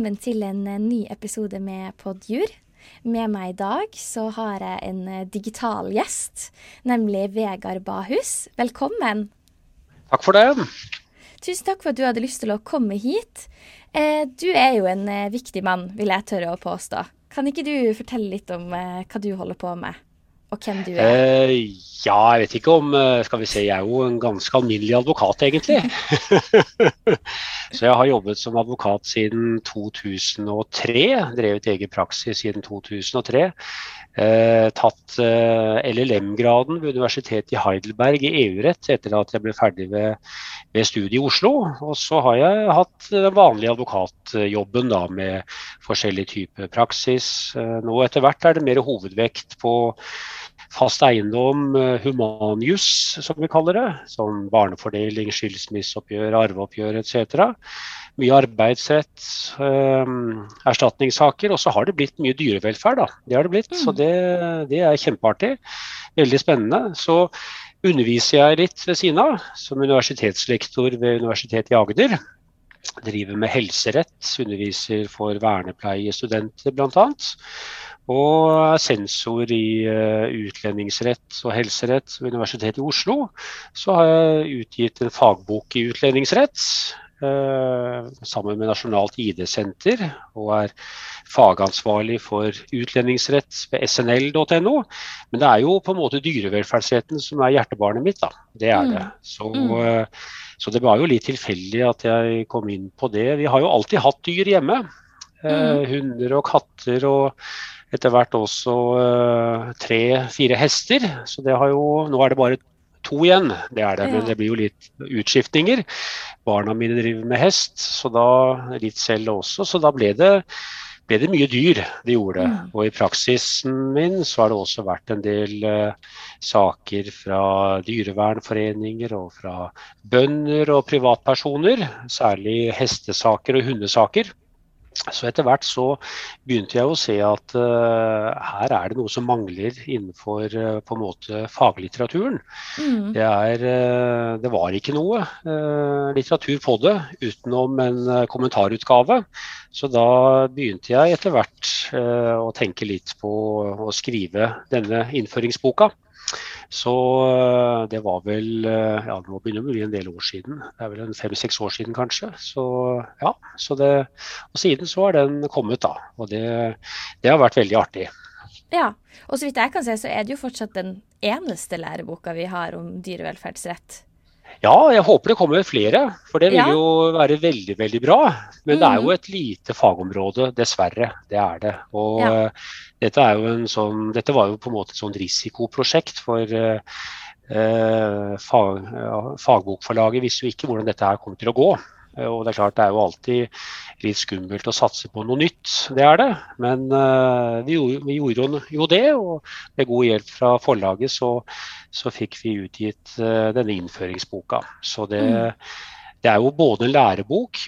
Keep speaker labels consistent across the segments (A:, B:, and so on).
A: velkommen til en eh, ny episode med Podjur. Med meg i dag så har jeg en eh, digital gjest, nemlig Vegard Bahus. Velkommen.
B: Takk for det.
A: Tusen takk for at du hadde lyst til å komme hit. Eh, du er jo en viktig mann, vil jeg tørre å påstå. Kan ikke du fortelle litt om hva du holder på med? Og hvem du er?
B: Eh, ja, jeg vet ikke om eh, Skal vi se, jeg er jo en ganske alminnelig advokat, egentlig. så jeg har jobbet som advokat siden 2003. Drevet egen praksis siden 2003. Eh, tatt eh, LLM-graden ved Universitetet i Heidelberg i EU-rett etter at jeg ble ferdig ved, ved studiet i Oslo. Og så har jeg hatt den vanlige advokatjobben da, med forskjellig type praksis. Eh, nå etter hvert er det mer hovedvekt på fast eiendom, eh, humanjus som vi kaller det. Som barnefordeling, skilsmisseoppgjør, arveoppgjør etc. Mye arbeidsrett, um, erstatningssaker. Og så har det blitt mye dyrevelferd, da. Det har det blitt. Mm. Så det, det, er kjempeartig. Veldig spennende. Så underviser jeg litt ved siden av, som universitetslektor ved Universitetet i Agder. Driver med helserett, underviser for vernepleiestudenter bl.a og sensor i uh, utlendingsrett og helserett ved Universitetet i Oslo. Så har jeg utgitt en fagbok i utlendingsrett uh, sammen med Nasjonalt ID-senter, og er fagansvarlig for utlendingsrett ved snl.no. Men det er jo på en måte dyrevelferdsretten som er hjertebarnet mitt, da. Det er det. Mm. Så, uh, så det var jo litt tilfeldig at jeg kom inn på det. Vi har jo alltid hatt dyr hjemme. Mm. Hunder og katter og etter hvert også uh, tre-fire hester. Så det har jo Nå er det bare to igjen, det er det. Men det blir jo litt utskiftninger. Barna mine driver med hest, så da litt selv også. Så da ble det, ble det mye dyr. Det gjorde det. Mm. Og i praksisen min så har det også vært en del uh, saker fra dyrevernforeninger og fra bønder og privatpersoner. Særlig hestesaker og hundesaker. Så etter hvert så begynte jeg å se at uh, her er det noe som mangler innenfor uh, på en måte faglitteraturen. Mm. Det, er, uh, det, var ikke noe litteratur på det utenom en kommentarutgave. Så da begynte jeg etter hvert å tenke litt på å skrive denne innføringsboka. Så eh, det var vel eh, ja, nå begynner det å bli en del år siden. Det er vel en fem-seks år siden kanskje. Så ja, så det, og siden så har den kommet, da. Og det, det har vært veldig artig.
A: Ja, og så vidt jeg kan se, så er det jo fortsatt den eneste læreboka vi har om dyrevelferdsrett.
B: Ja, jeg håper det kommer flere, for det vil ja. jo være veldig veldig bra. Men mm. det er jo mm. et lite fagområde, dessverre. Det er det. Og ja. dette, er sånn, dette, var jo på en måte et sånt risikoprosjekt for uh, fag, fagbokforlaget visste jo ikke hvordan dette her kom til å gå. Og det er klart det er jo alltid litt skummelt å satse på noe nytt, det er det. Men uh, vi, gjorde, vi, gjorde, jo det, og med god hjelp fra forlaget så, så fikk vi utgitt uh, denne innføringsboka. Så det, mm. det, er jo både en lærebok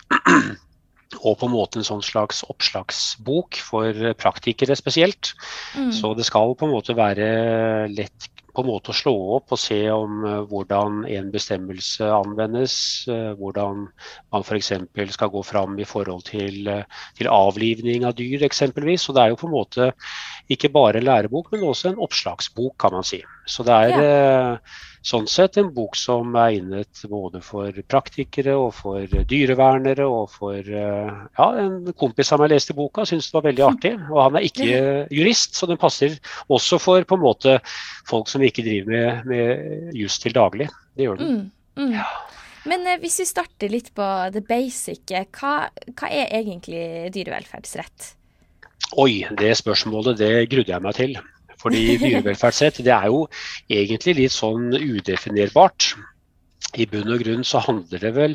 B: og på en måte en sånn slags oppslagsbok for praktikere spesielt. Mm. Så det skal på en måte være lett på en måte å slå opp og se om uh, hvordan en bestemmelse anvendes. Uh, hvordan man f.eks. skal gå fram i forhold til, uh, til, avlivning av dyr eksempelvis. Så det er jo på en måte ikke bare en lærebok, men også en oppslagsbok, kan man si. Så det er ja sånn sett en bok som er egnet både for praktikere og for dyrevernere og for eh, ja, en kompis av meg leste boka, syntes det var veldig artig. Og han er ikke jurist, så den passer også for på en måte folk som ikke driver med, med jus til daglig. Det gjør den. Mm, mm.
A: Ja. Men eh, hvis vi starter litt på det basic, hva, hva er egentlig dyrevelferdsrett?
B: Oi, det spørsmålet det grudde jeg meg til. Fordi dyrevelferdsrett det er jo egentlig litt sånn udefinerbart. I bunn og grunn så handler det vel,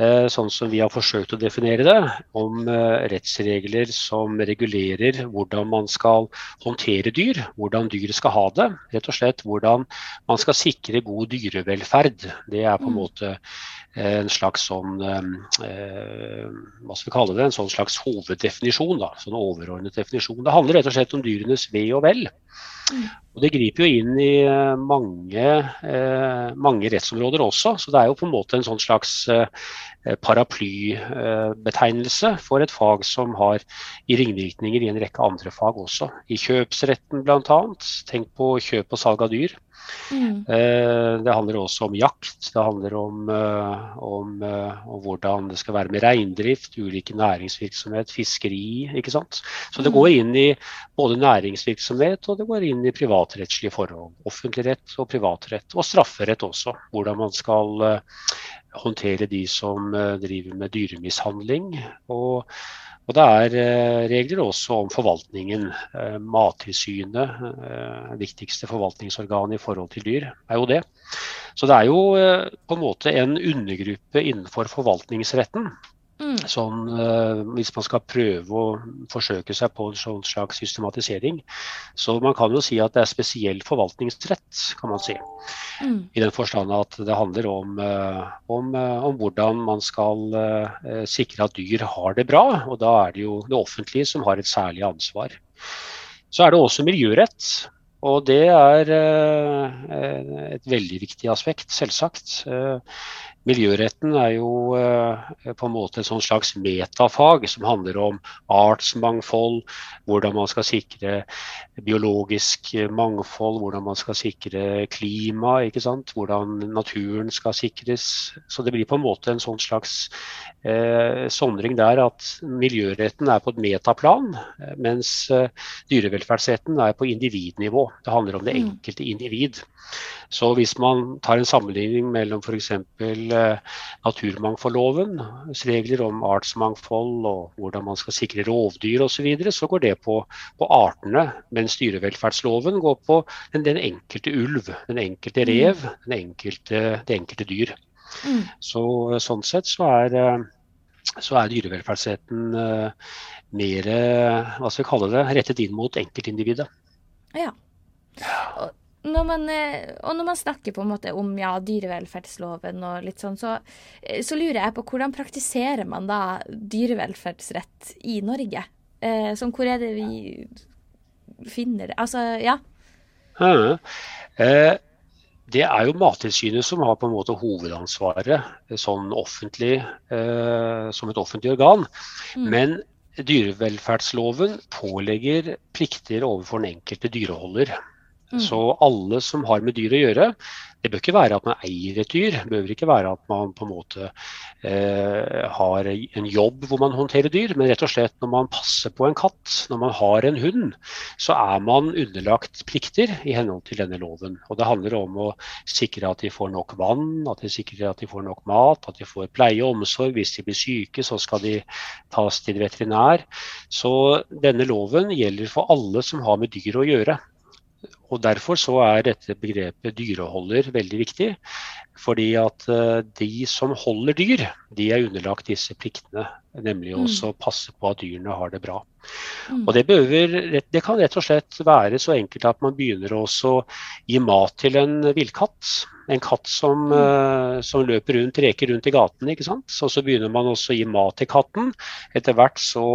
B: eh, sånn som vi har forsøkt å definere det, om eh, rettsregler som regulerer hvordan man skal håndtere dyr, hvordan dyr skal ha det. Rett og slett hvordan man skal sikre god dyrevelferd. Det er på en mm. måte en slags sånn eh, hva skal vi kalle det, en sånn slags hoveddefinisjon. da, sånn overordnet definisjon. Det handler rett og slett om dyrenes ve og vel. Og Det griper jo inn i eh, mange, eh, mange, rettsområder også. så Det er jo på en måte en sånn slags eh, paraplybetegnelse for et fag som har i ringvirkninger i en rekke andre fag også. I kjøpsretten bl.a. Tenk på kjøp og salg av dyr. Mm. Eh, det handler også om jakt, det handler om, om, om, hvordan det skal være med reindrift, ulike næringsvirksomhet, fiskeri. ikke sant? Så det mm. går inn i både næringsvirksomhet og det går inn i privatrettslige forhold. Offentlig rett og privatrett, og strafferett også. Hvordan man skal håndtere de som driver med dyremishandling. og og det er eh, regler også om forvaltningen. Eh, Mattilsynet, eh, viktigste forvaltningsorganet i forhold til dyr, er jo det. Så det er jo på en måte en undergruppe innenfor forvaltningsretten Mm. Sånn, uh, hvis man skal prøve å forsøke seg på en sånn slags systematisering. Så man kan jo si at det er spesiell forvaltningsrett, kan man si. Mm. I den forstand at det handler om, uh, om, uh, om hvordan man skal sikre at dyr har det bra. Og da er det jo det offentlige som har et særlig ansvar. Så er det også miljørett. Og det er et veldig viktig aspekt, selvsagt. Miljøretten er jo eh, på en måte et slags metafag som handler om artsmangfold, hvordan man skal sikre biologisk mangfold, hvordan man skal sikre klima, hvordan naturen skal sikres. Så det blir på en måte en sånn slags eh, sondring der at miljøretten er på et metaplan, mens eh, dyrevelferdsretten er på individnivå. Det handler om det mm. enkelte individ. Så hvis man tar en sammenligning mellom f.eks. Eh, naturmangfoldlovens regler om artsmangfold og hvordan man skal sikre rovdyr osv., så, videre, så går det på, på, artene. Mens dyrevelferdsloven går på den, den enkelte ulv, den enkelte mm. rev, den enkelte, det enkelte dyr. Mm. Så, sånn sett så er, eh, så er dyrevelferdsretten uh, mer hva skal vi kalle det, rettet inn mot enkeltindividet.
A: Ja. Og når man, eh, og når man snakker på en måte om ja, dyrevelferdsloven og litt sånn, så, eh, så, lurer jeg på hvordan praktiserer man da dyrevelferdsrett i Norge? Eh, sånn, hvor er det vi finner det? Altså, ja.
B: ja. Eh, det er jo Mattilsynet som har på en måte hovedansvaret sånn offentlig, eh, som et offentlig organ. Mm. Men dyrevelferdsloven pålegger plikter overfor den enkelte dyreholder. Mm. Så alle som har med dyr å gjøre, det bør ikke være at man eier et dyr. Det bør ikke være at man på en måte eh, har en jobb hvor man håndterer dyr, men rett og slett når man passer på en katt, når man har en hund, så er man underlagt plikter i henhold til denne loven. Og Det handler om å sikre at de får nok vann, at de sikrer at de får nok mat, at de får pleie og omsorg. Hvis de blir syke, så skal de tas til veterinær. Så denne loven gjelder for alle som har med dyr å gjøre. Og Derfor så er dette begrepet dyreholder veldig viktig. Fordi at eh, de som holder dyr, de er underlagt disse pliktene. Nemlig mm. også passe på at dyrene har det bra. Mm. Og det, behøver, det, kan rett og slett være så enkelt at man begynner også å gi mat til en villkatt. En katt som, mm. uh, som, løper rundt, reker rundt i gaten. ikke sant? Så, så begynner man også å gi mat til katten. Etter hvert så,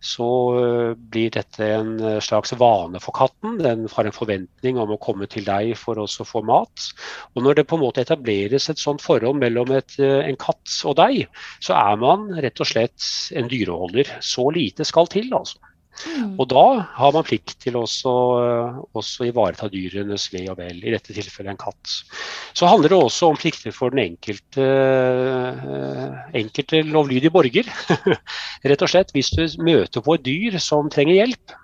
B: så uh, blir dette en slags vane for katten. Den har en forventning om å komme til deg for å få mat. Og når det på en måte etableres et sånt forhold mellom et, en katt og deg, så er man rett og slett en dyreholder. Så lite skal til, altså. Mm. Og da har man plikt til også, også ivareta dyrenes ve og vel, i dette tilfellet en katt. Så handler det også om plikter for den enkelte, eh, enkelte lovlydige borger. Rett og slett, hvis du møter på et dyr som trenger hjelp,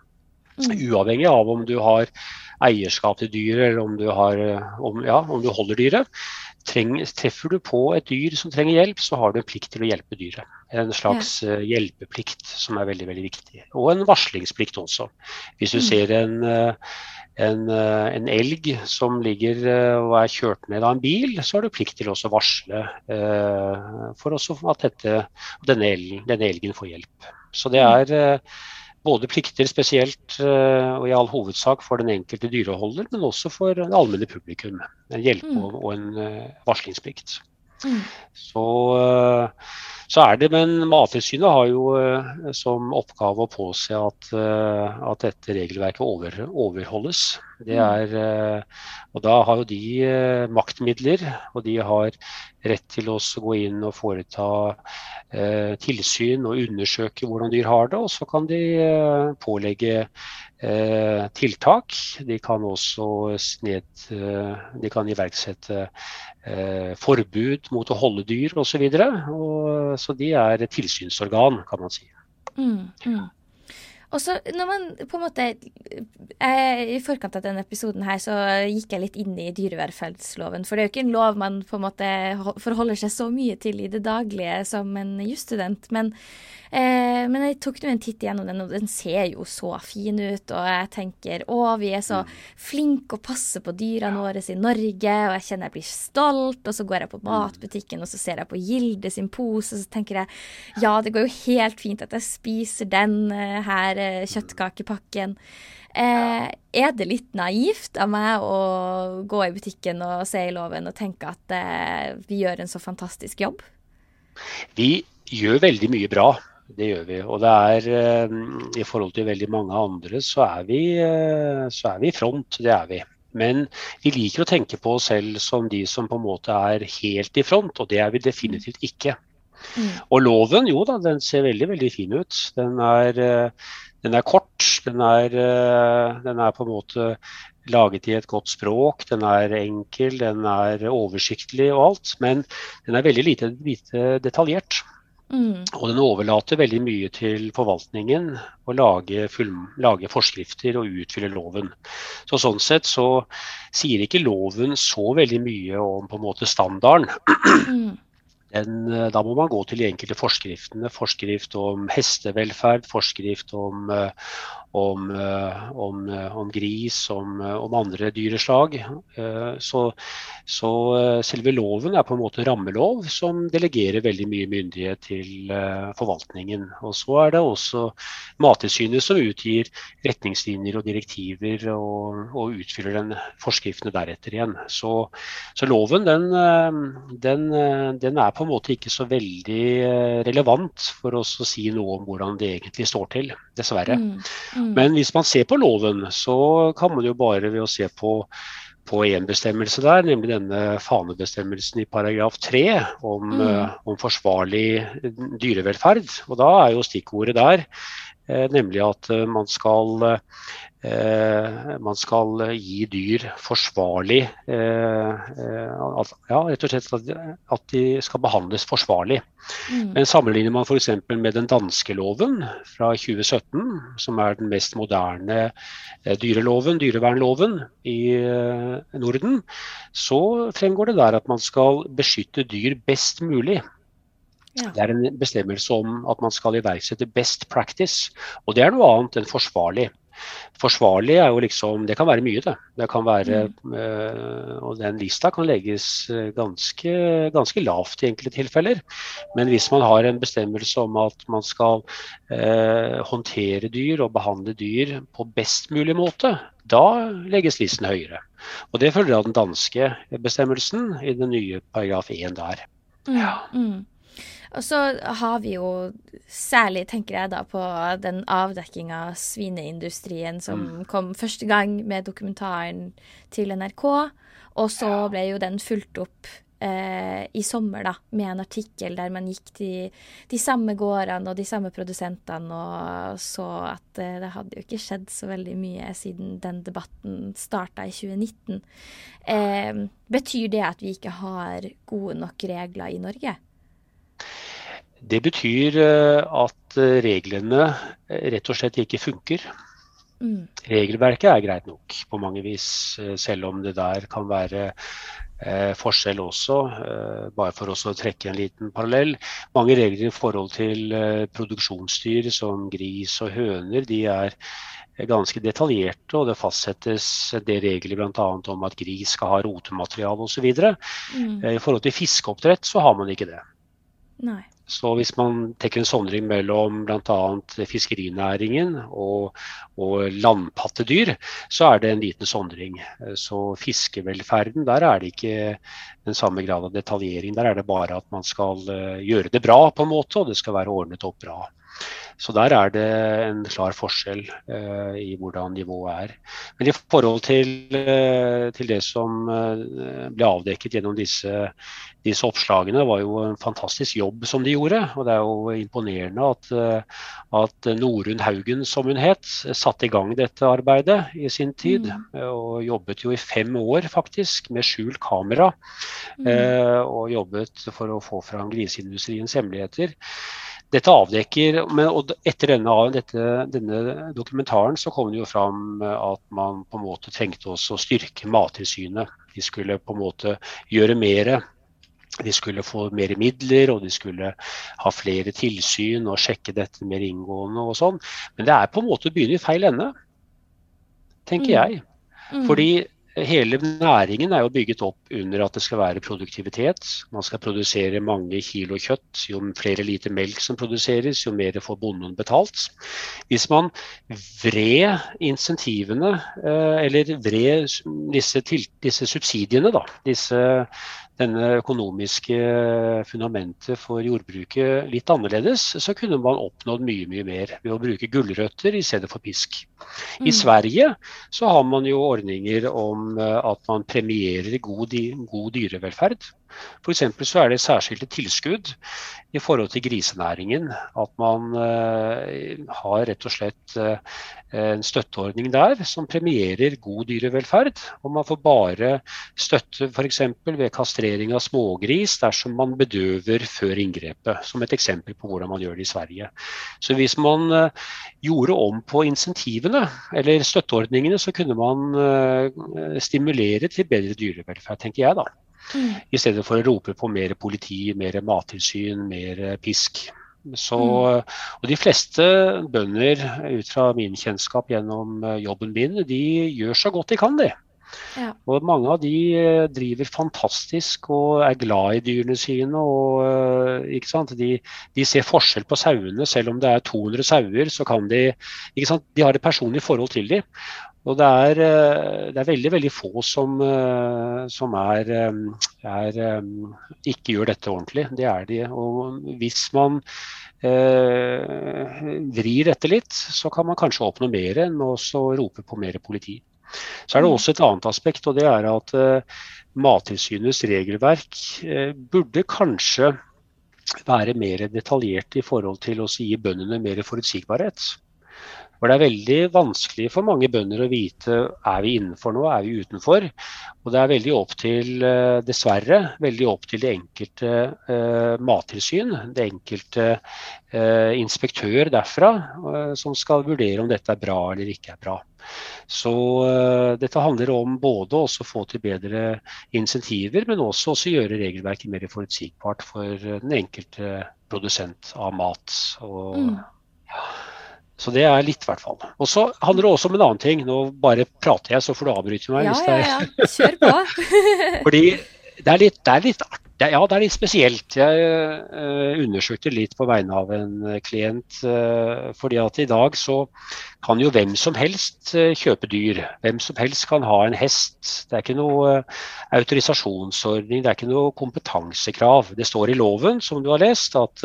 B: mm. uavhengig av om du har eierskap til dyret eller om du, har, om, ja, om du holder dyret, treng, treffer du på et dyr som trenger hjelp, så har du en plikt til å hjelpe dyret. En slags ja. uh, hjelpeplikt som er veldig veldig viktig. Og en varslingsplikt også. Hvis du mm. ser en, uh, en, uh, en, elg som ligger og er kjørt ned av en bil, så har du plikt til å varsle for at dette, denne, elgen, denne, elgen, får hjelp. Så det mm. er både plikter spesielt eh, og i all hovedsak for den enkelte dyreholder, men også for det allmenne publikum. En hjelpe- mm. og en eh, varslingsplikt. Mm. Så, eh, så, er det, men Mattilsynet har jo som oppgave å påse at, at dette regelverket over, overholdes. Det mm. er, og da har jo de maktmidler, og de har rett til å gå inn og foreta eh, tilsyn og undersøke hvordan dyr har det. Og så kan de eh, pålegge eh, tiltak. De kan også sned, de kan iverksette forbud mot å holde dyr osv. Så, videre. så de er tilsynsorgan, kan man si. Mm, mm.
A: Og så når man på en måte eh, I forkant av denne episoden her så gikk jeg litt inn i dyrevelferdsloven. For det er jo ikke en lov man på en måte forholder seg så mye til i det daglige som en jusstudent. Men Eh, men jeg tok nå en titt gjennom den, og den ser jo så fin ut. Og jeg tenker å, vi er så mm. flinke og passer på dyrene våre i Norge, og jeg kjenner jeg blir stolt. Og så går jeg på mm. matbutikken, og så ser jeg på Gilde sin pose, og så tenker jeg ja, det går jo helt fint at jeg spiser den eh, her eh, kjøttkakepakken. Eh, er det litt naivt av meg å gå i butikken og se i loven og tenke at eh, vi gjør en så fantastisk jobb?
B: Vi gjør veldig mye bra. Det gjør vi. Og det er eh, i forhold til veldig mange andre, så er vi, eh, så er vi i front. Det er vi. Men vi liker å tenke på oss selv som de som på en måte er helt i front, og det er vi definitivt ikke. Mm. Og loven, jo da, den ser veldig, veldig fin ut. Den er, eh, den er kort. Den er, den er, på en måte laget i et godt språk. Den er enkel, den er oversiktlig og alt. Men den er veldig lite, lite detaljert. Mm. Og den overlater veldig mye til forvaltningen å lage, lage, forskrifter og utfylle loven. Så Sånn sett så sier ikke loven så veldig mye om på en måte standarden. Mm. Den, da må man gå til de enkelte forskriftene. Forskrift om hestevelferd, forskrift om, om, eh, om, eh, om gris, om, eh, om, andre dyreslag. Så, så, selve loven er på en måte rammelov som delegerer veldig mye myndighet til forvaltningen. Og så er det også Mattilsynet som utgir retningslinjer og direktiver og, og utfyller den forskriftene deretter igjen. Så, så loven den, den, den, er på en måte ikke så veldig relevant for oss å si noe om hvordan det egentlig står til, dessverre. Mm. Mm. Mm. Men hvis man ser på loven, så kan man jo bare ved å se på på én bestemmelse der, nemlig denne fanebestemmelsen i paragraf 3 om, mm. uh, om, forsvarlig dyrevelferd. Og da er jo stikkordet der nemlig at uh, man skal Eh, man skal gi dyr forsvarlig eh, eh, Ja, rett og slett at de skal behandles forsvarlig. Mm. Men sammenligner man f.eks. med den danske loven fra 2017, som er den mest moderne dyreloven, dyrevernloven i Norden, så fremgår det der at man skal beskytte dyr best mulig. Ja. Det er en bestemmelse om at man skal iverksette best practice. Og det er noe annet enn forsvarlig. Forsvarlig er jo liksom Det kan være mye, det. Det kan være mm. øh, Og den lista kan legges eh, ganske, ganske, lavt i enkelte tilfeller. Men hvis man har en bestemmelse om at man skal øh, håndtere dyr og behandle dyr på best mulig måte, da legges listen høyere. Og det følger av den danske bestemmelsen i den nye paragraf 1 der.
A: Mm, ja. Mm. Og så har vi jo særlig, tenker jeg da, på den avdekkinga av svineindustrien som mm. kom første gang med dokumentaren til NRK. Og så ble jo den fulgt opp eh, i sommer da, med en artikkel der man gikk til de samme gårdene og de samme produsentene og så at eh, det hadde jo ikke skjedd så veldig mye siden den debatten starta i 2019. Eh, betyr det at vi ikke har gode nok regler i Norge?
B: Det betyr eh, at eh, reglene eh, rett og slett ikke funker. Mm. Regelverket er greit nok på mange vis, selv om det der kan være eh, forskjell også. Eh, bare for å trekke en liten parallell. Mange regler i forhold til eh, produksjonsdyr som gris og høner, de er ganske detaljerte, og det fastsettes det regler bl.a. om at gris skal ha rotemateriale osv. Mm. I forhold til fiskeoppdrett så har man ikke det. Nei. Så hvis man tenker en sondring mellom bl.a. fiskerinæringen og, og, landpattedyr, så er det en liten sondring. Så fiskevelferden, der er det ikke den samme grad av detaljering. Der er det bare at man skal eh, gjøre det bra på en måte, og det skal være ordnet opp bra. Så der er det en klar forskjell eh, i hvordan nivået er. Men i forhold til, eh, til det som eh, ble avdekket gjennom disse, disse, oppslagene, var jo en fantastisk jobb som de gjorde. Og det er jo imponerende at, at Norunn Haugen, som hun het, satte i gang dette arbeidet i sin tid. Mm. Og jobbet jo i fem år faktisk med skjult kamera. Mm. og jobbet for å få fram griseindustriens hemmeligheter. Dette avdekker, men, og Etter denne, dette, denne, dokumentaren så kom det jo fram at man på en måte trengte også å styrke Mattilsynet. De skulle på en måte gjøre mer. De skulle få mer midler, og de skulle ha flere tilsyn og sjekke dette mer inngående og sånn. Men det er på en måte å begynne i feil ende, tenker mm. jeg. Mm. Fordi Hele næringen er jo bygget opp under at det skal være produktivitet. Man skal produsere mange kilo kjøtt. Jo flere liter melk som produseres, jo mer får bonden betalt. Hvis man vred insentivene, eh, eller vred disse, disse subsidiene, da, disse denne økonomiske fundamentet for jordbruket litt annerledes, så kunne man oppnådd mye mye mer ved å bruke gulrøtter i stedet for pisk. Mm. I Sverige så har man jo ordninger om eh, at man premierer god, god dyrevelferd. F.eks. så er det særskilte tilskudd i forhold til grisenæringen. At man uh, har rett og slett uh, en støtteordning der som premierer god dyrevelferd. Og man får bare støtte f.eks. ved kastrering av smågris dersom man bedøver før inngrepet. Som et eksempel på hvordan man gjør det i Sverige. Så hvis man uh, gjorde om på insentivene, eller støtteordningene, så kunne man stimulere til bedre dyrevelferd, tenker jeg da. Mm. I stedet for å rope på mer politi, mer mattilsyn, mer pisk. Så, og De fleste bønder, ut fra min kjennskap gjennom eh, jobben min, de gjør så godt de kan, de. Ja. Og Mange av de eh, driver fantastisk og er glad i dyrene sine. og eh, ikke sant? De, de ser forskjell på sauene. Selv om det er 200 sauer, så kan de ikke sant? De har et personlig forhold til dem. Og det er, eh, det er, veldig veldig få som, eh, som er, eh, er, ikke gjør dette ordentlig. Det er de. Og hvis man eh, vrir dette litt, så kan man kanskje oppnå mer enn å rope på mer politi. Så er det mm. også et annet aspekt, og det er at eh, Mattilsynets regelverk eh, burde kanskje være mer detaljert i forhold til å gi bøndene mer forutsigbarhet. For det er veldig vanskelig for mange bønder å vite er vi innenfor nå, er vi utenfor. Og det er veldig opp til, eh, dessverre, veldig opp til det enkelte eh, mattilsyn, det enkelte eh, inspektør derfra, eh, som skal vurdere om dette er bra eller ikke er bra. Så uh, dette handler om både å få til bedre insentiver, men også å gjøre regelverket mer forutsigbart for den enkelte produsent av mat. Og, mm. Så det er litt, i hvert fall. Og så handler det også om en annen ting. Nå bare prater jeg, så får du avbryte meg.
A: Ja, ja, ja. Kjør på.
B: Fordi det er litt, det er litt artig. Ja, det er litt spesielt. Jeg uh, undersøkte litt på vegne av en klient. Uh, fordi at i dag så kan jo hvem som helst uh, kjøpe dyr. Hvem som helst kan ha en hest. Det er ikke noe autorisasjonsordning, det er ikke noe kompetansekrav. Det står i loven, som du har lest, at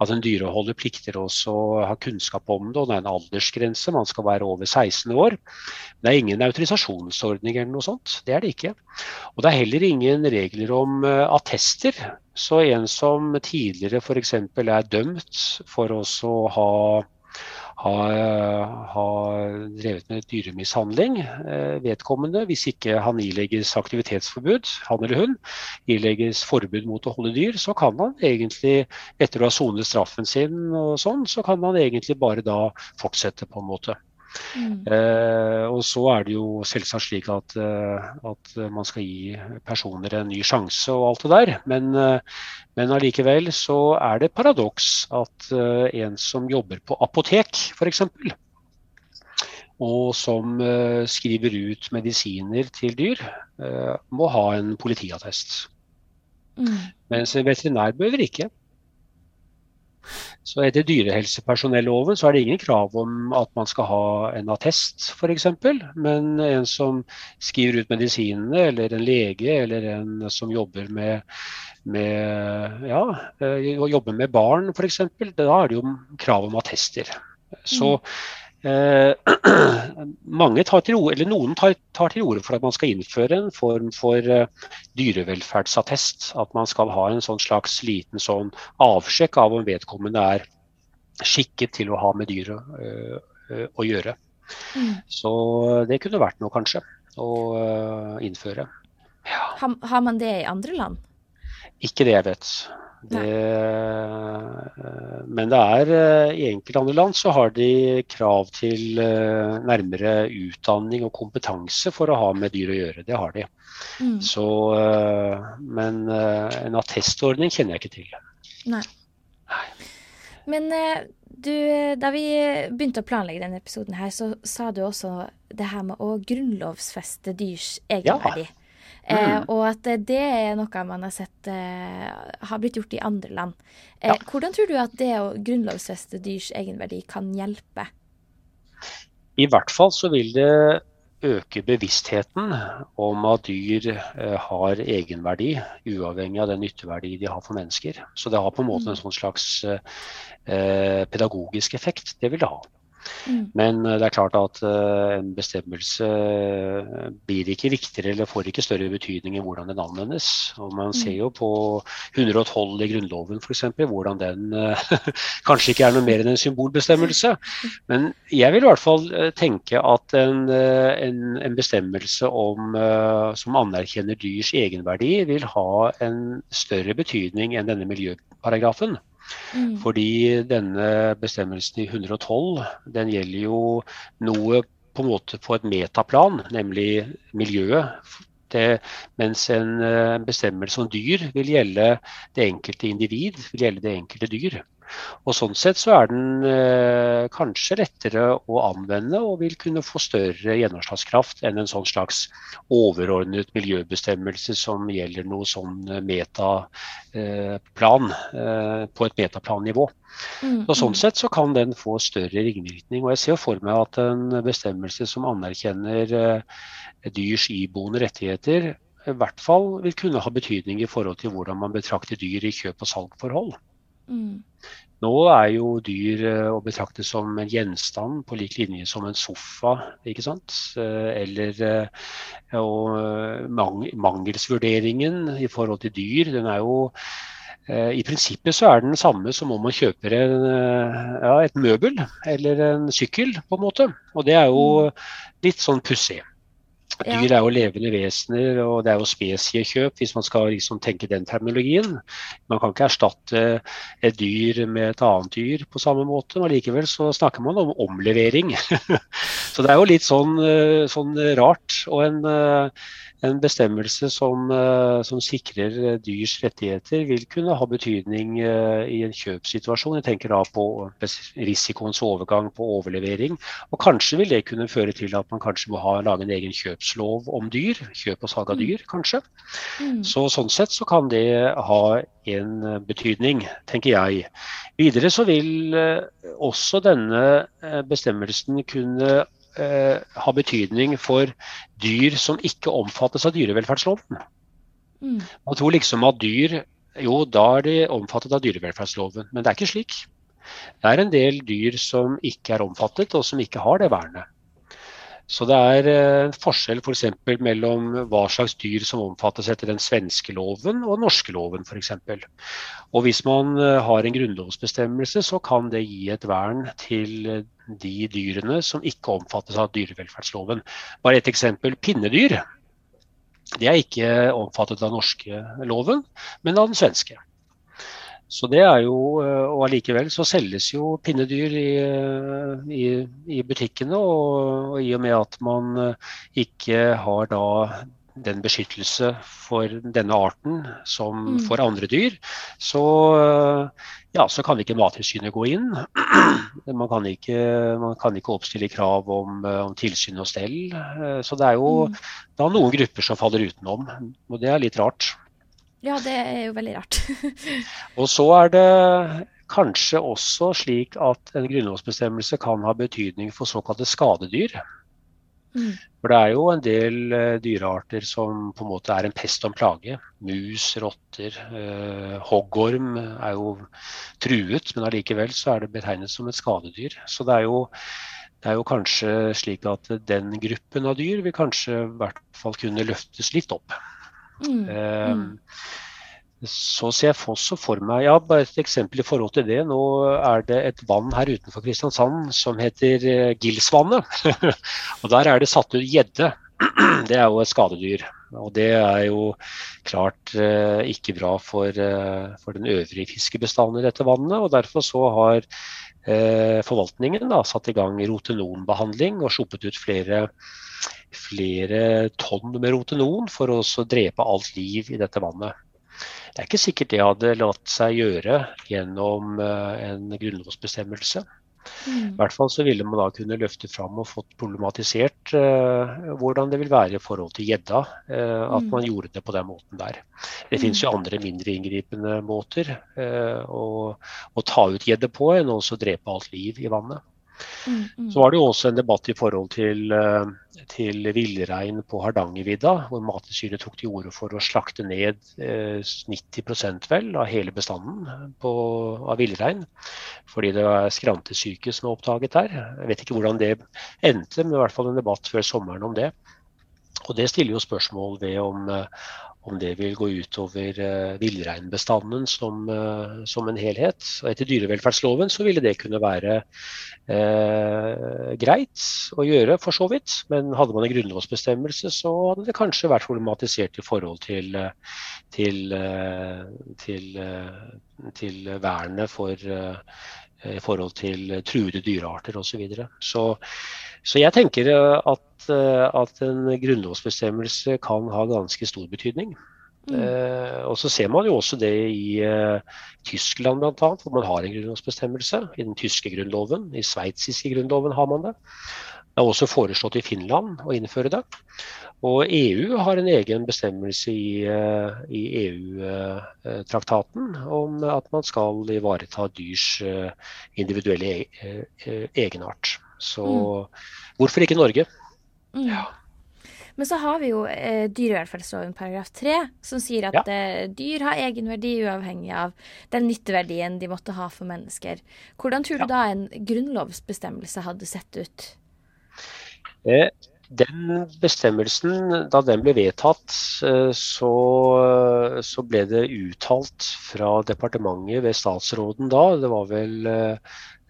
B: at en dyreholder plikter også å ha kunnskap om det, og det er en aldersgrense. Man skal være over 16 år. Det er ingen autorisasjonsordning eller noe sånt. Det er det ikke. Og det er heller ingen regler om uh, attester. Så en som tidligere f.eks. er dømt for å ha har, ha drevet med dyremishandling. Eh, vedkommende, hvis ikke han ilegges aktivitetsforbud, han eller hun, ilegges forbud mot å holde dyr, så kan han egentlig, etter å ha sonet straffen sin og sånn, så kan han egentlig bare da fortsette, på en måte. Mm. Eh, og så er det jo selvsagt slik at, eh, at, man skal gi personer en ny sjanse og alt det der. Men, eh, men allikevel så er det paradoks at eh, en som jobber på apotek f.eks., og som skriver ut medisiner til dyr, må ha en politiattest. Mm. Mens en veterinær behøver ikke. Så etter dyrehelsepersonelloven så er det ingen krav om at man skal ha en attest f.eks. Men en som skriver ut medisinene, eller en lege, eller en som jobber med, med ja, jobber med barn f.eks. Da er det jo krav om attester. Så Eh, mange tar til orde, eller Noen tar, tar til orde for at man skal innføre en form for uh, dyrevelferdsattest. At man skal ha en sånn slags liten sånn avsjekk av om vedkommende er skikket til å ha med dyr uh, å gjøre. Mm. Så det kunne vært noe, kanskje, å innføre.
A: Ja. Har, har man det i andre land?
B: Ikke det jeg vet. Det, men det er eh, i enkelte andre land så har de krav til eh, nærmere utdanning og kompetanse for å ha med dyr å gjøre. Det har de. Mm. Så, eh, men en attestordning kjenner jeg ikke til.
A: Nei. Nei. Men du, da vi begynte å planlegge denne episoden her, så sa du også det her med å grunnlovfeste dyrs egenverdi. Ja. Eh, mm. og at det er noe man har sett eh, har blitt gjort i andre land. Eh, ja. Hvordan tror du at det å grunnlovfeste dyrs egenverdi kan hjelpe?
B: I hvert fall så vil det øke bevisstheten om at dyr eh, har egenverdi, uavhengig av den nytteverdi de har for mennesker. Så det har på en måte en mm. sånn slags eh, pedagogisk effekt. Det vil det ha. Mm. Men eh, det er klart at uh, en bestemmelse eh, blir ikke viktigere eller får ikke større betydning enn hvordan den anvendes. Og Man ser mm. jo på 112 i Grunnloven f.eks. hvordan den kanskje ikke er noe mer enn en symbolbestemmelse. Men jeg vil i hvert fall tenke at en, en, en bestemmelse om, som anerkjenner dyrs egenverdi, vil ha en større betydning enn denne miljøparagrafen. Mm. Fordi denne bestemmelsen i 112 den gjelder jo noe på en måte på et metaplan, nemlig miljøet. Det, mens en eh, bestemmelse om dyr vil gjelde det enkelte individ, vil gjelde det enkelte dyr. Og Sånn sett så er den eh, kanskje lettere å anvende og vil kunne få større gjennomslagskraft enn en sånn slags overordnet miljøbestemmelse som gjelder noe sånn metaplan eh, på et metaplannivå. Mm, så sånn mm. sett så kan den få større ringvirkning. Og jeg ser for meg at en bestemmelse som anerkjenner eh, dyrs iboende rettigheter, i hvert fall vil kunne ha betydning i forhold til hvordan man betrakter dyr i kjøp- og salgforhold. Mm. Nå er jo dyr eh, å betrakte som en gjenstand på lik linje som en sofa. ikke sant? Eh, eller eh, og mangelsvurderingen i forhold til dyr, den er jo i prinsippet så er den samme som om man kjøper en, ja, et møbel eller en sykkel, på en måte. Og det er jo mm. litt sånn pussig. Dyr er jo levende vesener, og det er jo spesiekjøp, hvis man skal liksom tenke den terminologien. Man kan ikke erstatte et dyr med et annet dyr på samme måte, men likevel så snakker man om omlevering. så det er jo litt sånn, eh, sånn rart. Og en eh, en bestemmelse som, eh, som, sikrer eh, dyrs rettigheter, vil kunne ha betydning eh, i en kjøpssituasjon. Jeg tenker da på risikoens overgang på overlevering. Og kanskje vil det kunne føre til at man kanskje må ha, lage en egen kjøpslov om dyr. Kjøp og salg av mm. dyr, kanskje. Mm. Så Sånn sett så kan det ha en betydning, tenker jeg. Videre så vil også denne bestemmelsen kunne eh, ha betydning for dyr som ikke omfattes av dyrevelferdsloven. Mm. Man tror liksom at dyr Jo, da er de omfattet av dyrevelferdsloven, men det er ikke slik. Det er en del dyr som ikke er omfattet, og som ikke har det vernet. Så det er en eh, forskjell f.eks. For mellom hva slags dyr som omfattes etter den svenske loven og den norske loven f.eks. Og hvis man eh, har en grunnlovsbestemmelse, så kan det gi et vern til eh, de dyrene som ikke omfattes av dyrevelferdsloven. Bare et eksempel. Pinnedyr. Det er ikke omfattet av den norske loven, men av den svenske. Så det er jo, eh, Og allikevel så selges jo pinnedyr i, eh, i, i butikkene. Og, og, i og med at man eh, ikke har da den beskyttelse for denne arten som mm. for andre dyr, så, ja, så kan ikke Mattilsynet gå inn. Man kan ikke, man kan ikke oppstille krav om, om, tilsyn og stell. Så det er jo mm. da noen grupper som faller utenom. Og det er litt rart.
A: Ja, det er jo veldig rart.
B: og så er det kanskje også slik at en grunnlovsbestemmelse kan ha betydning for såkalte skadedyr. Mm. For det er jo en del uh, dyrearter som på en måte er en pest og en plage. Mus, rotter, uh, hoggorm er jo truet, men allikevel så er det betegnet som et skadedyr. Så det er jo det er jo kanskje slik at den gruppen av dyr vil kanskje i hvert fall kunne løftes litt opp. Mm. Um, så ser jeg også for meg ja, bare et eksempel i forhold til det. Nå er det et vann her utenfor Kristiansand som heter eh, Gilsvannet. og Der er det satt ut gjedde. Det er jo et skadedyr. Og det er jo klart eh, ikke bra for, eh, for, den øvrige fiskebestanden i dette vannet. og Derfor så har eh, forvaltningen da, satt i gang rotenonbehandling og sluppet ut flere, flere tonn med rotenon for å drepe alt liv i dette vannet. Det er ikke sikkert det hadde latt seg gjøre gjennom eh, en grunnlovsbestemmelse. Mm. I hvert fall så ville man da kunne løfte fram og fått problematisert uh, hvordan det vil være i forhold til gjedda. Uh, at mm. man gjorde det på den måten der. Det mm. finnes jo andre mindre inngripende måter uh, å, å, ta ut gjedde på enn å drepe alt liv i vannet. Mm, mm. Så var det jo også en debatt i forhold til, eh, til villrein på Hardangervidda, hvor Mattilsynet tok til orde for å slakte ned 90 eh, vel av hele bestanden på, av villrein. Fordi det var skrantesyke som er oppdaget der. Jeg vet ikke hvordan det endte, men i hvert fall en debatt før sommeren om det. Og Det stiller jo spørsmål ved om, eh, om det vil gå utover uh, villreinbestanden som, uh, som, en helhet. Og etter dyrevelferdsloven så ville det kunne være uh, greit å gjøre, for så vidt. Men hadde man en grunnlovsbestemmelse, så hadde det kanskje vært problematisert i forhold til, til, til, til vernet for i forhold til truede dyrearter osv. Så, så Så jeg tenker at Eh, at en grunnlovsbestemmelse kan ha ganske stor betydning. Mm. Eh, og så ser man jo også det i eh, Tyskland bl.a., hvor man har en grunnlovsbestemmelse. I den tyske grunnloven, i sveitsiske grunnloven har man det. Det er også foreslått i Finland å innføre det. Og EU har en egen bestemmelse i, uh, i EU-traktaten om at man skal ivareta dyrs individuelle e egenart. Så mm. hvorfor ikke Norge?
A: Mm. Ja. Men så har vi jo eh, dyrevelferdsloven paragraf 3, som sier at ja. eh, dyr har egenverdi uavhengig av den nytteverdien de måtte ha for mennesker. Hvordan tror du ja. da en grunnlovsbestemmelse hadde sett ut?
B: Eh, den bestemmelsen, da den ble vedtatt, eh, så, så, ble det uttalt fra departementet ved statsråden da, det var vel Eh,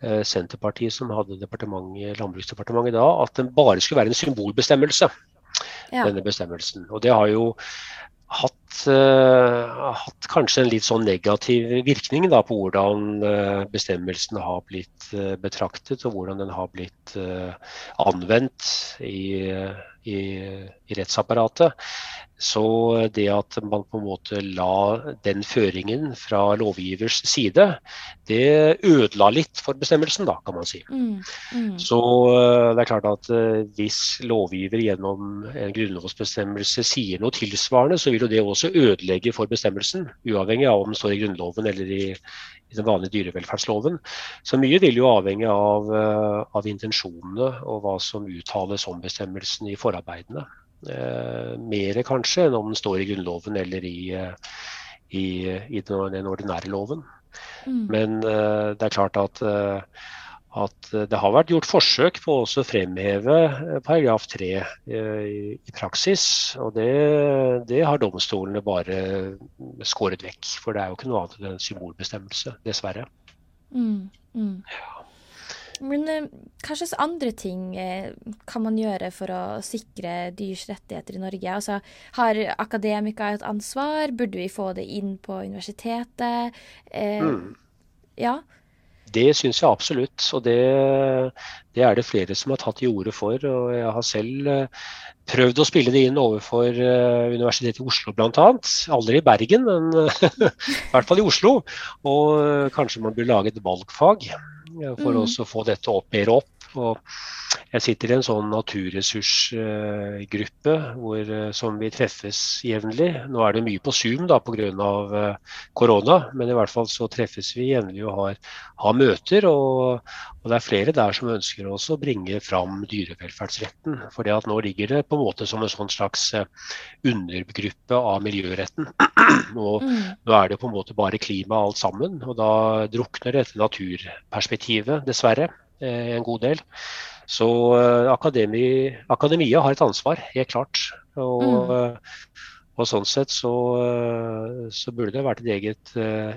B: Senterpartiet som hadde Landbruksdepartementet da, at den bare skulle være en symbolbestemmelse. Ja. denne bestemmelsen. Og det har jo hatt, uh, hatt, kanskje en litt sånn negativ virkning da, på hvordan uh, bestemmelsen har blitt uh, betraktet, og hvordan den har blitt anvendt i, i, i rettsapparatet. Så det at man på en måte la den føringen fra lovgivers side, det ødela litt for bestemmelsen, da, kan man si. Mm, mm. Så eh, det er klart at eh, hvis lovgiver gjennom en grunnlovsbestemmelse sier noe tilsvarende, så vil jo det også ødelegge for bestemmelsen, uavhengig av om den står i Grunnloven eller i, i den vanlige dyrevelferdsloven. Så mye vil jo avhenge av, eh, av intensjonene og hva som uttales om bestemmelsen i forarbeidene. Eh, mer kanskje enn om den står i Grunnloven eller i, eh, i, i den ordinære loven. Mm. Men eh, det er klart at, at det har vært gjort forsøk på å fremheve paragraf 3 i, i praksis. Og det, det, har domstolene bare skåret vekk. For det er jo ikke noe annet enn en symbolbestemmelse, dessverre. Mm. Mm.
A: Ja. Men eh, hva slags andre ting eh, kan man gjøre for å sikre dyrs rettigheter i Norge? Altså, har akademikere et ansvar? Burde vi få det inn på universitetet? Eh, mm. Ja.
B: Det syns jeg absolutt, og det, det, er det flere som har tatt til orde for. og Jeg har selv eh, prøvd å spille det inn overfor Universitetet i Oslo bl.a. Aldri i Bergen, men i hvert fall i Oslo. Og kanskje man bør lage et valgfag for mm. å få dette opp mer opp. Og jeg sitter i en sånn naturressursgruppe hvor, som vi treffes jevnlig. Nå er det mye på Zoom da pga. korona, men i hvert fall så treffes vi jevnlig og har, har møter. Og, og, det er flere der som ønsker også å bringe fram dyrevelferdsretten. For nå ligger det på en måte som en sånn slags undergruppe av miljøretten. Og mm. nå er det på en måte bare klima alt sammen. Og da drukner dette naturperspektivet, dessverre, eh, en god del. Så eh, akademi, akademia har et ansvar, helt klart. Og, mm. Eh, og sånn sett så, så, burde det vært et eget,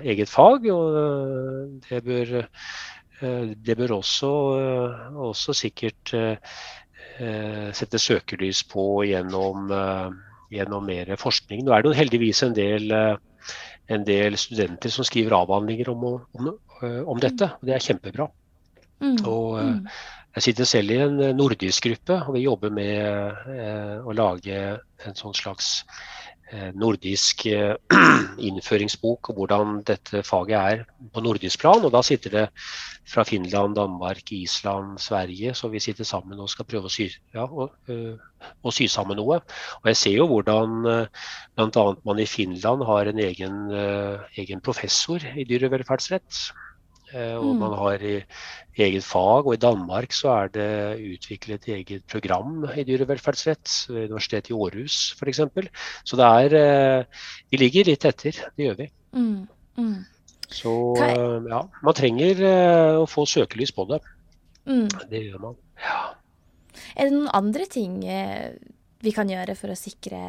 B: eget fag. Og det bør, det bør også, også sikkert sette søkelys på gjennom gjennom mer forskning. Nå er det jo heldigvis en del, eh, en del studenter som skriver avhandlinger om, om, eh, om dette, og det er kjempebra. Mm. Og eh, mm. Jeg sitter selv i en nordisk gruppe, og vi jobber med å lage en sånn slags Eh, nordisk eh, innføringsbok og hvordan dette faget er på nordisk plan. Og da sitter det fra Finland, Danmark, Island, Sverige, så vi sitter sammen og skal prøve å sy, ja, eh, å sy sammen noe. Og jeg ser jo hvordan bl.a. man i Finland har en egen, egen professor i dyrevelferdsrett. Eh, og mm. man har i eget fag. Og i Danmark så er det utviklet eget program i dyrevelferdsrett ved Universitetet i Århus f.eks. Så det er eh, Vi ligger litt etter, det gjør vi. Mm. Mm. Så ja, man trenger eh, å få søkelys på det. Mm. Det gjør man. Ja.
A: Er det noen andre ting vi kan gjøre for å sikre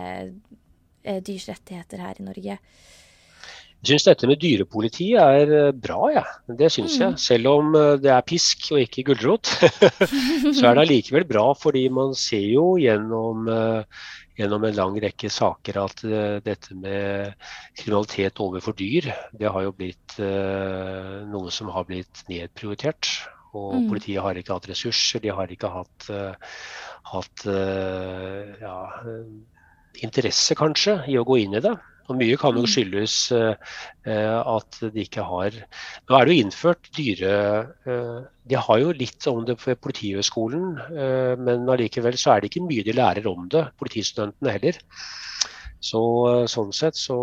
A: dyrs rettigheter her i Norge?
B: Jeg syns dette med dyrepoliti er eh, bra, ja. det syns jeg. Mm. Selv om eh, det er pisk og ikke gulrot, så er det allikevel bra. Fordi man ser jo gjennom, eh, gjennom en lang rekke saker at dette med kriminalitet overfor dyr, det har jo blitt noe som har blitt nedprioritert. Og mm. politiet har ikke hatt ressurser, de har ikke hatt, hatt ja, interesse kanskje i å gå inn i det. Og Mye kan jo mm. skyldes uh, at de ikke har Nå er det jo innført dyre uh, De har jo litt om det på Politihøgskolen, men allikevel så er det ikke mye de lærer om det, politistudentene heller. Så, eh, sånn sett så,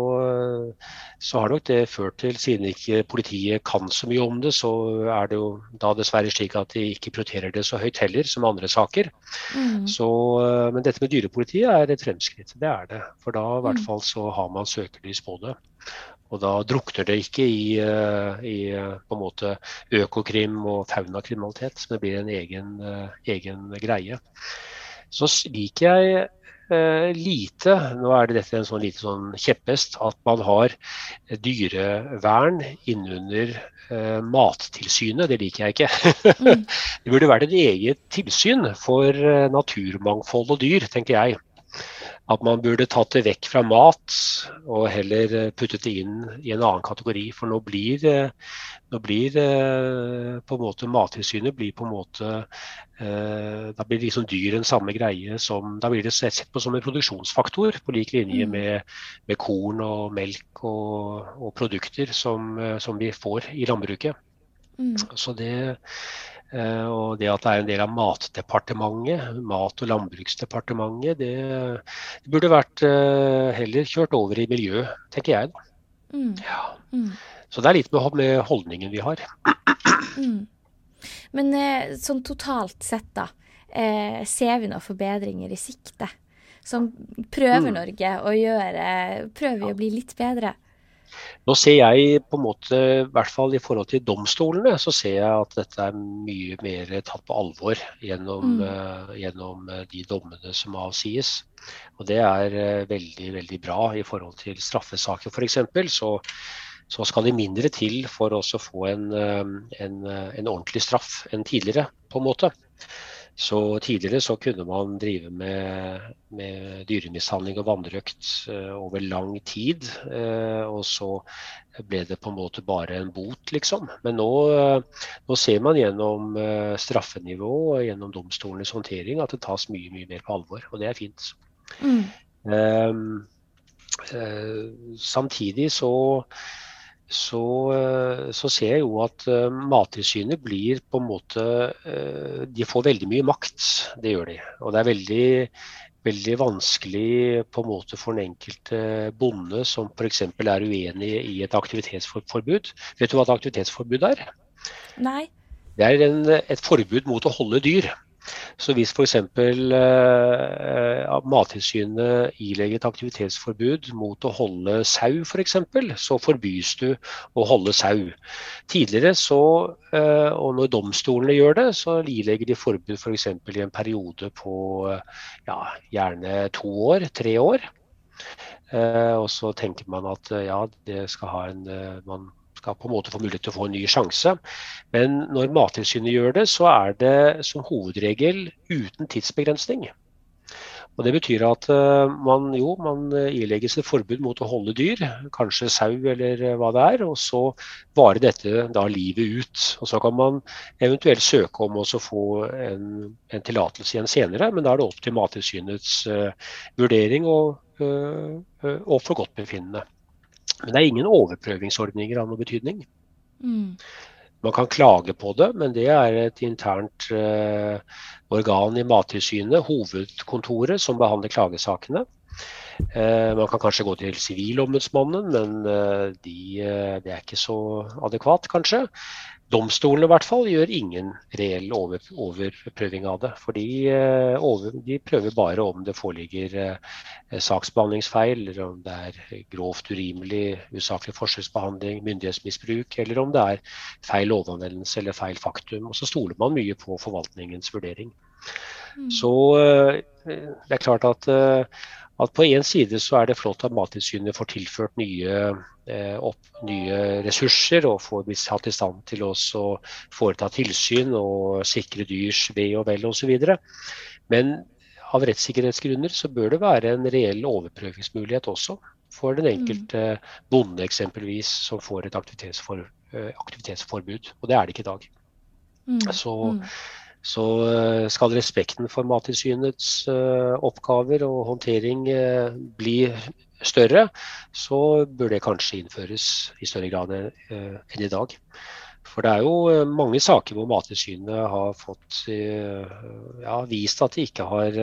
B: så, har nok det ført til, siden ikke politiet kan så mye om det, så er det jo da dessverre slik at de ikke prioriterer det så høyt heller som andre saker. Mm. Så, eh, men dette med dyrepolitiet er et fremskritt, det er det. For da i hvert mm. fall så har man søkelys på det. Og da drukner det ikke i, eh, i på en måte økokrim og faunakriminalitet, men det blir en egen, egen greie. Så liker jeg Eh, lite, nå er det dette en sånn lite sånn kjepphest, at man har dyrevern innunder eh, Mattilsynet. Det liker jeg ikke. Mm. det burde vært et eget tilsyn for eh, naturmangfold og dyr, tenker jeg at man burde tatt det vekk fra mat og heller eh, puttet det inn i en annen kategori. For nå blir, nå blir eh, på en måte Mattilsynet blir på en måte eh, Da blir liksom dyr en samme greie som Da blir det sett på som en produksjonsfaktor, på lik linje mm. med, med korn og melk og, og produkter som, som, vi får i landbruket. Mm. Så det Eh, og det at det er en del av Matdepartementet, Mat- og landbruksdepartementet, det, det, burde vært eh, heller kjørt over i miljø, tenker jeg. Mm. Ja. Mm. Så det er litt med, med holdningen vi har.
A: Mm. Men eh, sånn totalt sett, da. ser vi noen forbedringer i sikte? Som prøver mm. Norge å gjøre Prøver vi å bli litt bedre?
B: Nå ser jeg på en måte, i hvert fall i forhold til domstolene, så ser jeg at dette er mye mer tatt på alvor gjennom, mm. uh, gjennom eh, de dommene som avsies. Og det er uh, veldig, veldig bra i forhold til straffesaker f.eks. Så, så skal det mindre til for å få en, en, en ordentlig straff enn tidligere, på en måte. Så Tidligere så kunne man drive med, med dyremishandling og vanrøkt uh, over lang tid. Uh, og så ble det på en måte bare en bot, liksom. Men nå, uh, nå ser man gjennom straffenivå og gjennom domstolenes håndtering at det tas mye mye mer på alvor. Og det er fint. Mm. samtidig så så, så, ser jeg jo at Mattilsynet blir på en måte De får veldig mye makt, det gjør de. Og det er veldig, veldig vanskelig på en måte for den enkelte bonde som f.eks. er uenig i et aktivitetsforbud. Vet du hva et aktivitetsforbud er?
A: Nei.
B: Det er en, et forbud mot å holde dyr. Så hvis f.eks. Eh, Mattilsynet ilegger et aktivitetsforbud mot å holde sau f.eks., for så forbys du å holde sau. Tidligere så, eh, og når domstolene gjør det, så ilegger de forbud f.eks. For i en periode på ja, gjerne to år, tre år. Eh, og så tenker man at ja, det skal ha en man skal på en måte få mulighet til å få en ny sjanse. Men når Mattilsynet gjør det, så er det som hovedregel uten tidsbegrensning. Og Det betyr at uh, man jo, man ilegges et forbud mot å holde dyr, kanskje sau eller hva det er, og så varer dette da livet ut. Og Så kan man eventuelt søke om å få en, en tillatelse igjen senere, men da er det opp til Mattilsynets uh, vurdering og, uh, og for godt befinnende. Men det er ingen overprøvingsordninger av noe betydning. Mm. Man kan klage på det, men det er et internt eh, organ i Mattilsynet, hovedkontoret, som behandler klagesakene. Eh, man kan kanskje gå til Sivilombudsmannen, men eh, de, det er ikke så adekvat, kanskje. Domstolene i hvert fall gjør ingen reell over, overprøving av det. For de, eh, de, prøver bare om det foreligger eh, saksbehandlingsfeil, eller om det er grovt urimelig, usaklig forskjellsbehandling, myndighetsmisbruk, eller om det er feil lovanvendelse eller feil faktum. Og så stoler man mye på forvaltningens vurdering. Mm. Så eh, det er klart at at på én side så er det flott at Mattilsynet får tilført nye, eh, opp, nye ressurser og får blitt satt i stand til å foreta tilsyn og sikre dyrs ve og vel osv. Men av rettssikkerhetsgrunner så bør det være en reell overprøvingsmulighet også for den enkelte bonde eksempelvis som får et aktivitetsfor, eh, aktivitetsforbud. Og det er det ikke i dag. Mm. Så mm. Så eh, skal respekten for Mattilsynets eh, oppgaver og håndtering eh, bli større, så bør det kanskje innføres i større grad enn i dag. For det er jo mange saker hvor Mattilsynet har fått ja, vist at de ikke har,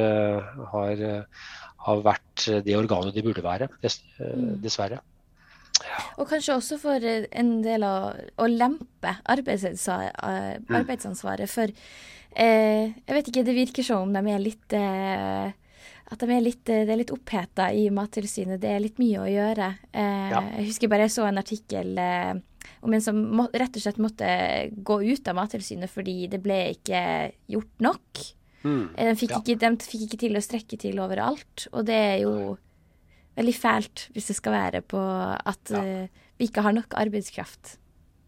B: har, har, vært det organet de burde være, mm. dessverre.
A: Og kanskje også for en del av å lempe mm. arbeidsansvaret. For eh, jeg vet ikke, det virker som om de er litt eh, at de er litt, det er litt oppheta i Mattilsynet. Det er litt mye å gjøre. Eh, ja. Jeg husker bare jeg så en artikkel eh, om en som må, rett og slett måtte gå ut av Mattilsynet fordi det ble ikke gjort nok. Mm. De, fikk ja. ikke, de, fikk ikke, til å strekke til overalt. Og det er jo veldig fælt hvis det skal være på at ja. vi ikke har nok arbeidskraft.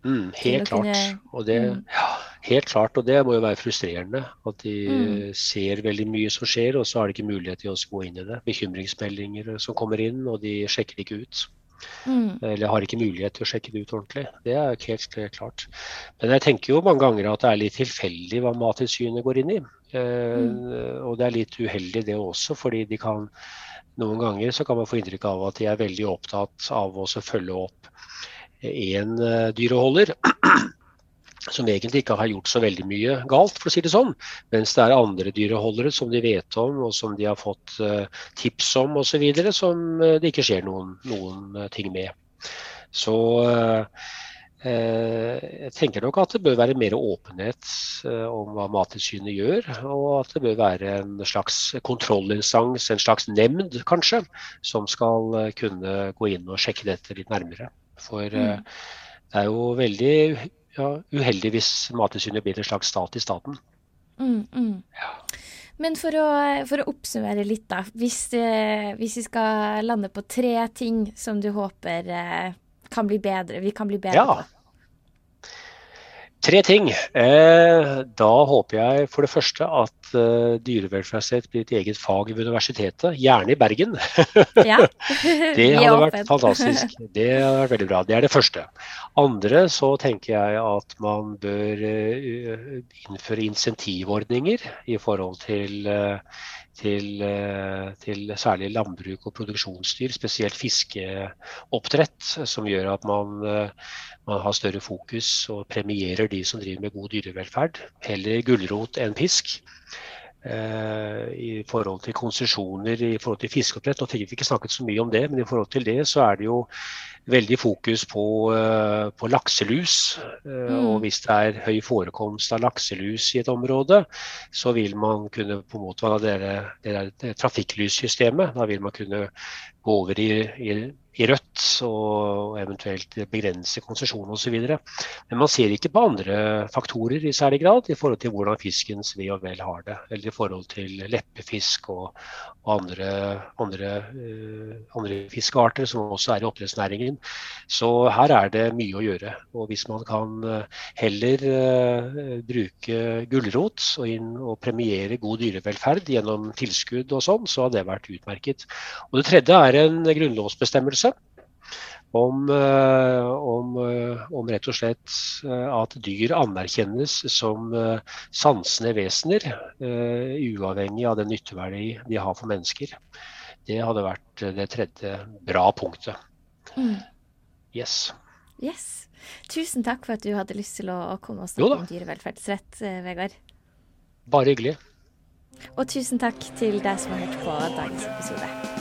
B: Mm, helt klart. Kunne, og det, mm. ja, helt klart, og det må jo være frustrerende. At de mm. ser veldig mye som skjer, og så har de ikke mulighet til å gå inn i det. Bekymringsmeldinger som kommer inn, og de sjekker det ikke ut. Mm. Eller har ikke mulighet til å sjekke det ut ordentlig. Det er helt klart. Men jeg tenker jo mange ganger at det er litt tilfeldig hva Mattilsynet går inn i. Eh, mm. og det er litt uheldig det også, fordi de kan noen ganger så kan man få inntrykk av at de er veldig opptatt av å følge opp én eh, dyreholder som egentlig ikke har gjort så veldig mye galt, for å si det sånn. Mens det er andre dyreholdere som de vet om, og som de har fått uh, tips om osv., som uh, det ikke skjer noen, noen uh, ting med. Så jeg tenker nok at det bør være mer åpenhet om hva Mattilsynet gjør, og at det bør være en slags kontrollinstans, en slags nemnd kanskje, som skal kunne gå inn og sjekke dette litt nærmere. For mm. det er jo veldig ja, uheldig hvis Mattilsynet blir en slags stat i staten.
A: Mm, mm. Ja. Men for å, for å, oppsummere litt, da. Hvis, eh, hvis, vi skal lande på tre ting som du håper eh, kan bli bedre, vi kan bli bedre ja. på.
B: Tre ting. Eh, da håper jeg for det første at eh, dyrevelferdsrett blir et eget fag ved universitetet, gjerne i Bergen. Ja. det hadde vært fantastisk. Det hadde vært veldig bra. Det er det første. Andre så tenker jeg at man bør eh, innføre insentivordninger i forhold til til, til, særlig landbruk og produksjonsdyr, spesielt fiskeoppdrett, som gjør at man, man, har større fokus og premierer de som driver med god dyrevelferd. Heller gulrot enn pisk. Eh, i forhold til konsesjoner i forhold til fiskeoppdrett. Nå fikk vi ikke snakket så mye om det, men i forhold til det så er det jo veldig fokus på, eh, på lakselus. Eh, mm. Og hvis det er høy forekomst av lakselus i et område, så vil man kunne på en måte det, det, det trafikklyssystemet. Da vil man kunne gå over i, i i rødt og eventuelt begrense konsesjon osv. Men man ser ikke på andre faktorer i særlig grad i forhold til hvordan fiskens ve og vel har det. Eller i forhold til leppefisk og, andre, andre, uh, andre, fiskearter som også er i oppdrettsnæringen. Så her er det mye å gjøre. Og hvis man kan uh, heller uh, bruke gulrot og, inn, og premiere god dyrevelferd gjennom tilskudd og sånn, så har det vært utmerket. Og Det tredje er en grunnlovsbestemmelse om, eh, om, eh, om, rett og slett eh, at dyr anerkjennes som sansende vesener, uavhengig av den nytteverdi de har for mennesker. Det hadde vært det tredje bra punktet. Mm. Yes.
A: yes. Tusen takk for at du hadde lyst til å, komme og snakke om dyrevelferdsrett, Vegard.
B: Bare hyggelig.
A: Og tusen takk til deg som har hørt på dagens episode.